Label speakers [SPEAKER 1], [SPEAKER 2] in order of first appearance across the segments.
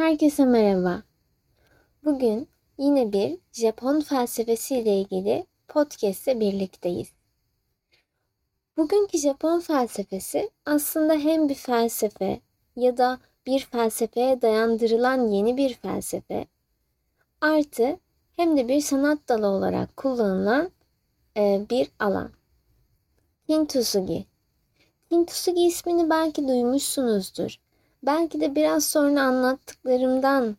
[SPEAKER 1] Herkese merhaba. Bugün yine bir Japon felsefesi ile ilgili podcast ile birlikteyiz. Bugünkü Japon felsefesi aslında hem bir felsefe ya da bir felsefeye dayandırılan yeni bir felsefe artı hem de bir sanat dalı olarak kullanılan e, bir alan. Kintsugi. Kintsugi ismini belki duymuşsunuzdur. Belki de biraz sonra anlattıklarımdan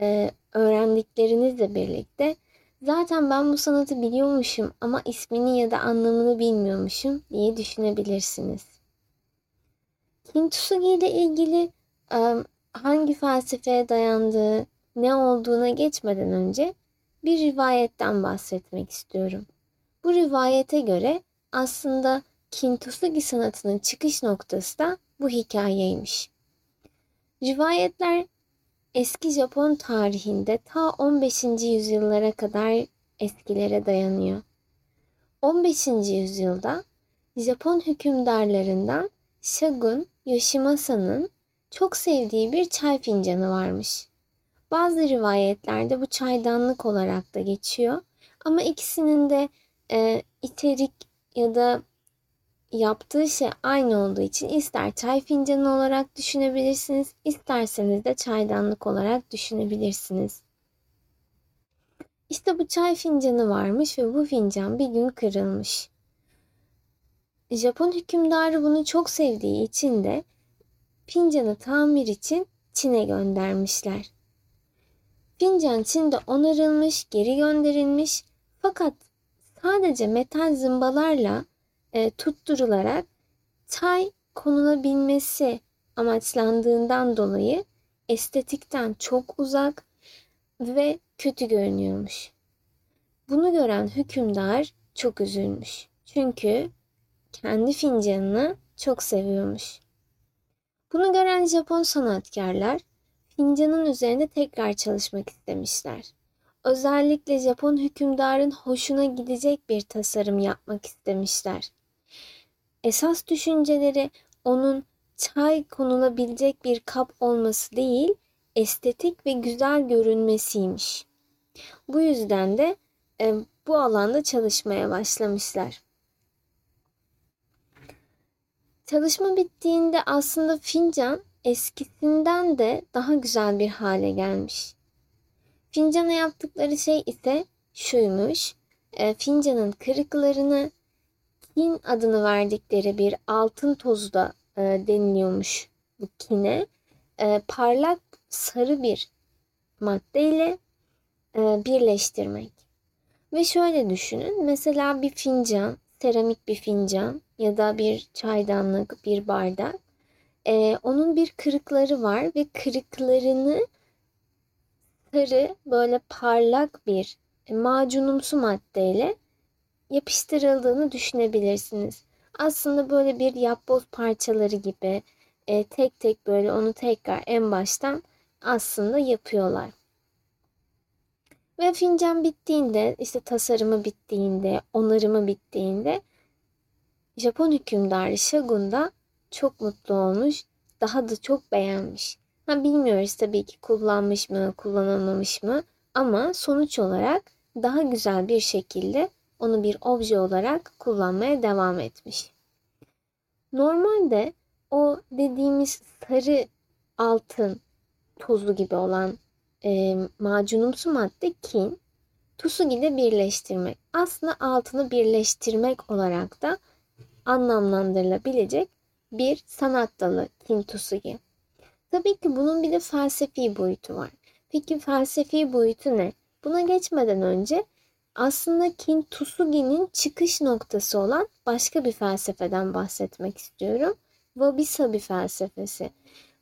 [SPEAKER 1] e, öğrendiklerinizle birlikte zaten ben bu sanatı biliyormuşum ama ismini ya da anlamını bilmiyormuşum diye düşünebilirsiniz. Kintsugi ile ilgili e, hangi felsefeye dayandığı, ne olduğuna geçmeden önce bir rivayetten bahsetmek istiyorum. Bu rivayete göre aslında Kintsugi sanatının çıkış noktası da bu hikayeymiş. Rivayetler eski Japon tarihinde ta 15. yüzyıllara kadar eskilere dayanıyor. 15. yüzyılda Japon hükümdarlarından Shogun Yoshimasa'nın çok sevdiği bir çay fincanı varmış. Bazı rivayetlerde bu çaydanlık olarak da geçiyor ama ikisinin de e, içerik ya da yaptığı şey aynı olduğu için ister çay fincanı olarak düşünebilirsiniz, isterseniz de çaydanlık olarak düşünebilirsiniz. İşte bu çay fincanı varmış ve bu fincan bir gün kırılmış. Japon hükümdarı bunu çok sevdiği için de fincanı tamir için Çin'e göndermişler. Fincan Çin'de onarılmış, geri gönderilmiş fakat sadece metal zımbalarla e, tutturularak çay konulabilmesi amaçlandığından dolayı estetikten çok uzak ve kötü görünüyormuş. Bunu gören hükümdar çok üzülmüş. Çünkü kendi fincanını çok seviyormuş. Bunu gören Japon sanatkarlar fincanın üzerinde tekrar çalışmak istemişler. Özellikle Japon hükümdarın hoşuna gidecek bir tasarım yapmak istemişler. Esas düşünceleri onun çay konulabilecek bir kap olması değil, estetik ve güzel görünmesiymiş. Bu yüzden de e, bu alanda çalışmaya başlamışlar. Çalışma bittiğinde aslında fincan eskisinden de daha güzel bir hale gelmiş. Fincana yaptıkları şey ise şuymuş. E, fincanın kırıklarını kin adını verdikleri bir altın tozu da e, deniliyormuş bu kine. E, parlak sarı bir maddeyle e, birleştirmek. Ve şöyle düşünün. Mesela bir fincan, seramik bir fincan ya da bir çaydanlık, bir bardak. E, onun bir kırıkları var ve kırıklarını sarı böyle parlak bir macunumsu maddeyle yapıştırıldığını düşünebilirsiniz. Aslında böyle bir yapboz parçaları gibi e, tek tek böyle onu tekrar en baştan aslında yapıyorlar. Ve fincan bittiğinde, işte tasarımı bittiğinde, onarımı bittiğinde Japon hükümdarı Shogun da çok mutlu olmuş, daha da çok beğenmiş. Ha bilmiyoruz tabii ki kullanmış mı, kullanılmamış mı ama sonuç olarak daha güzel bir şekilde onu bir obje olarak kullanmaya devam etmiş. Normalde o dediğimiz sarı altın tozu gibi olan e, macunumsu madde kin, tusugi ile birleştirmek. Aslında altını birleştirmek olarak da anlamlandırılabilecek bir sanat dalı kin tusugi. Tabii ki bunun bir de felsefi boyutu var. Peki felsefi boyutu ne? Buna geçmeden önce aslında Kintsugi'nin çıkış noktası olan başka bir felsefeden bahsetmek istiyorum. Wabi Sabi felsefesi.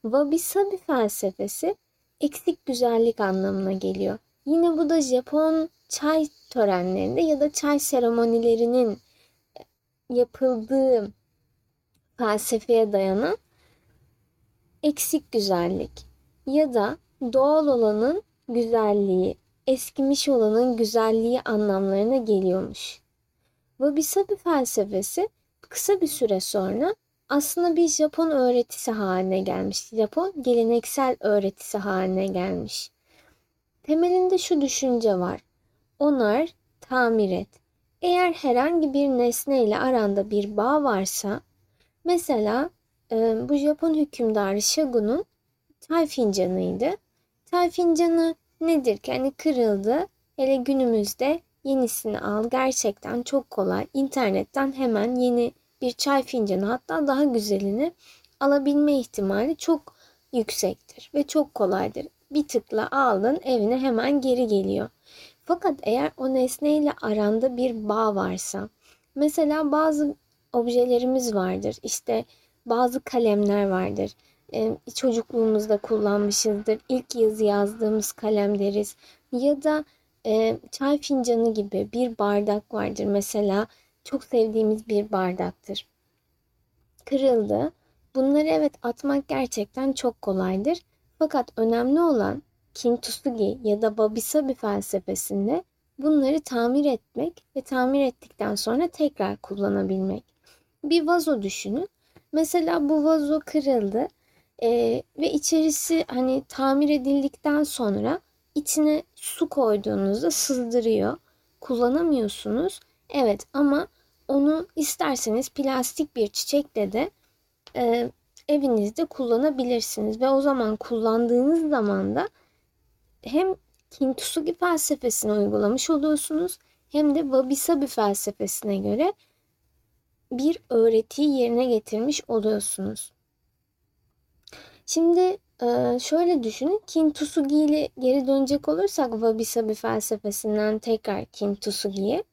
[SPEAKER 1] Wabi Sabi felsefesi eksik güzellik anlamına geliyor. Yine bu da Japon çay törenlerinde ya da çay seremonilerinin yapıldığı felsefeye dayanan eksik güzellik ya da doğal olanın güzelliği, eskimiş olanın güzelliği anlamlarına geliyormuş. Wabi Sabi felsefesi kısa bir süre sonra aslında bir Japon öğretisi haline gelmiş. Japon geleneksel öğretisi haline gelmiş. Temelinde şu düşünce var. Onar, tamir et. Eğer herhangi bir nesne ile aranda bir bağ varsa, mesela e, bu Japon hükümdarı Shogun'un çay fincanıydı. Çay fincanı nedir ki? Hani kırıldı. Hele günümüzde yenisini al. Gerçekten çok kolay. İnternetten hemen yeni bir çay fincanı hatta daha güzelini alabilme ihtimali çok yüksektir ve çok kolaydır. Bir tıkla aldın evine hemen geri geliyor. Fakat eğer o nesneyle aranda bir bağ varsa mesela bazı objelerimiz vardır. İşte bazı kalemler vardır. Ee, çocukluğumuzda kullanmışızdır. İlk yazı yazdığımız kalem deriz. Ya da e, çay fincanı gibi bir bardak vardır. Mesela çok sevdiğimiz bir bardaktır. Kırıldı. Bunları evet atmak gerçekten çok kolaydır. Fakat önemli olan Kintsugi ya da Wabi-Sabi felsefesinde bunları tamir etmek ve tamir ettikten sonra tekrar kullanabilmek. Bir vazo düşünün. Mesela bu vazo kırıldı e, ve içerisi hani tamir edildikten sonra içine su koyduğunuzda sızdırıyor. Kullanamıyorsunuz. Evet ama onu isterseniz plastik bir çiçekle de e, evinizde kullanabilirsiniz ve o zaman kullandığınız zaman da hem Kintsugi felsefesini uygulamış oluyorsunuz hem de Wabi Sabi felsefesine göre bir öğretiyi yerine getirmiş oluyorsunuz. Şimdi e, şöyle düşünün. Kintsugi ile geri dönecek olursak Wabi Sabi felsefesinden tekrar Kintsugi'ye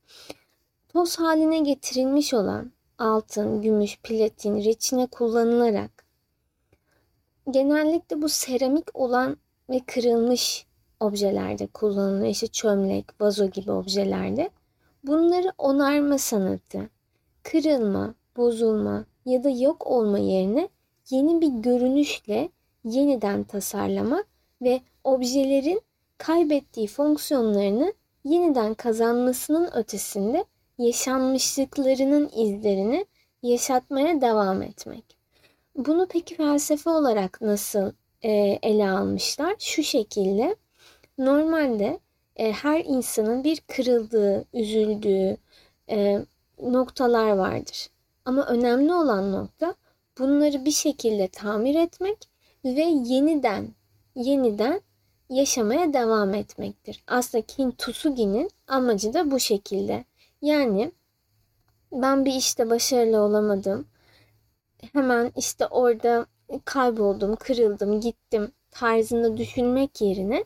[SPEAKER 1] toz haline getirilmiş olan altın, gümüş, platin, reçine kullanılarak genellikle bu seramik olan ve kırılmış objelerde kullanılıyor. İşte çömlek, vazo gibi objelerde. Bunları onarma sanatı, kırılma, bozulma ya da yok olma yerine yeni bir görünüşle yeniden tasarlamak ve objelerin kaybettiği fonksiyonlarını yeniden kazanmasının ötesinde yaşanmışlıklarının izlerini yaşatmaya devam etmek. Bunu peki felsefe olarak nasıl e, ele almışlar? Şu şekilde normalde e, her insanın bir kırıldığı, üzüldüğü e, noktalar vardır. Ama önemli olan nokta bunları bir şekilde tamir etmek ve yeniden yeniden yaşamaya devam etmektir. Aslında Kintsugi'nin amacı da bu şekilde. Yani ben bir işte başarılı olamadım. Hemen işte orada kayboldum, kırıldım, gittim tarzında düşünmek yerine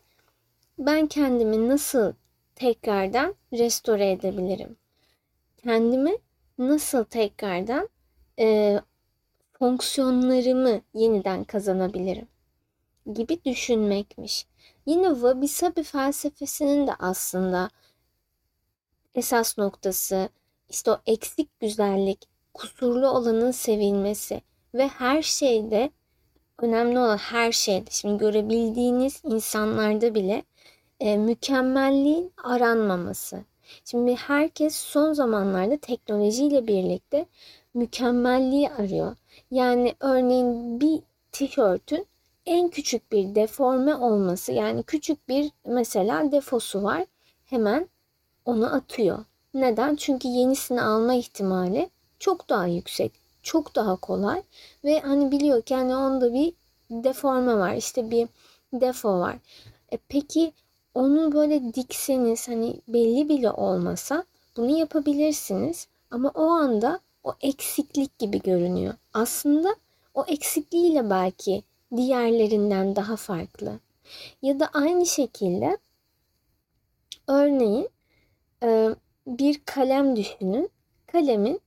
[SPEAKER 1] ben kendimi nasıl tekrardan restore edebilirim? Kendimi nasıl tekrardan e, fonksiyonlarımı yeniden kazanabilirim? gibi düşünmekmiş. Yine Wabi Sabi felsefesinin de aslında esas noktası işte o eksik güzellik, kusurlu olanın sevilmesi ve her şeyde önemli olan her şeyde şimdi görebildiğiniz insanlarda bile e, mükemmelliğin aranmaması. Şimdi herkes son zamanlarda teknolojiyle birlikte mükemmelliği arıyor. Yani örneğin bir tişörtün en küçük bir deforme olması yani küçük bir mesela defosu var hemen onu atıyor. Neden? Çünkü yenisini alma ihtimali çok daha yüksek, çok daha kolay ve hani biliyor ki hani onda bir deforme var, işte bir defo var. E peki onu böyle dikseniz hani belli bile olmasa bunu yapabilirsiniz ama o anda o eksiklik gibi görünüyor. Aslında o eksikliğiyle belki diğerlerinden daha farklı. Ya da aynı şekilde örneğin bir kalem düşünün. Kalemin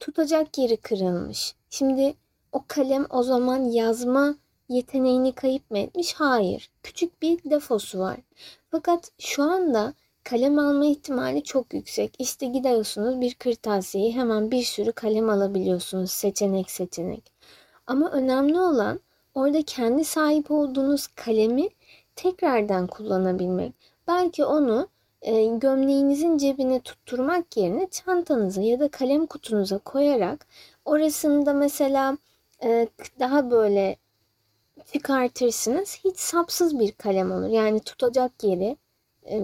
[SPEAKER 1] tutacak yeri kırılmış. Şimdi o kalem o zaman yazma yeteneğini kayıp mı etmiş? Hayır. Küçük bir defosu var. Fakat şu anda kalem alma ihtimali çok yüksek. İşte gidiyorsunuz bir kırtasiyeyi hemen bir sürü kalem alabiliyorsunuz seçenek seçenek. Ama önemli olan orada kendi sahip olduğunuz kalemi tekrardan kullanabilmek. Belki onu e, gömleğinizin cebine tutturmak yerine çantanıza ya da kalem kutunuza koyarak Orasında mesela e, daha böyle çıkartırsınız. Hiç sapsız bir kalem olur. Yani tutacak yeri, e,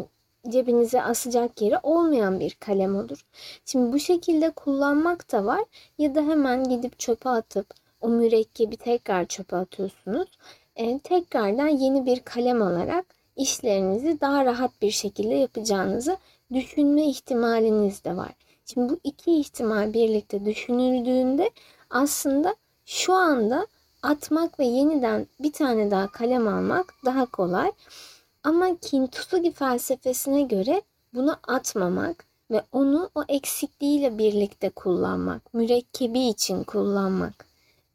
[SPEAKER 1] cebinize asacak yeri olmayan bir kalem olur. Şimdi bu şekilde kullanmak da var ya da hemen gidip çöpe atıp o mürekkebi tekrar çöpe atıyorsunuz. E, tekrardan yeni bir kalem alarak işlerinizi daha rahat bir şekilde yapacağınızı düşünme ihtimaliniz de var. Şimdi bu iki ihtimal birlikte düşünüldüğünde aslında şu anda atmak ve yeniden bir tane daha kalem almak daha kolay. Ama Kintsugi felsefesine göre bunu atmamak ve onu o eksikliğiyle birlikte kullanmak, mürekkebi için kullanmak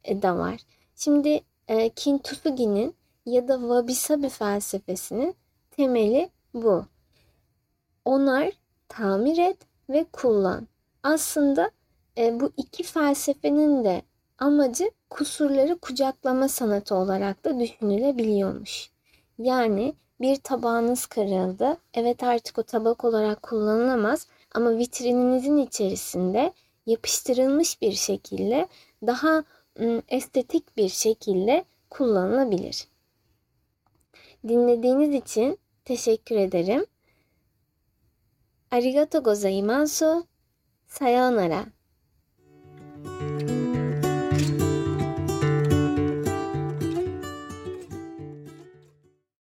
[SPEAKER 1] e, da var. Şimdi e, Kintsugi'nin ya da Wabi Sabi felsefesinin temeli bu. Onar, tamir et ve kullan. Aslında e, bu iki felsefenin de amacı kusurları kucaklama sanatı olarak da düşünülebiliyormuş. Yani bir tabağınız kırıldı. Evet artık o tabak olarak kullanılamaz ama vitrininizin içerisinde yapıştırılmış bir şekilde daha estetik bir şekilde kullanılabilir. Dinlediğiniz için teşekkür ederim. Arigato gozaimasu. Sayonara.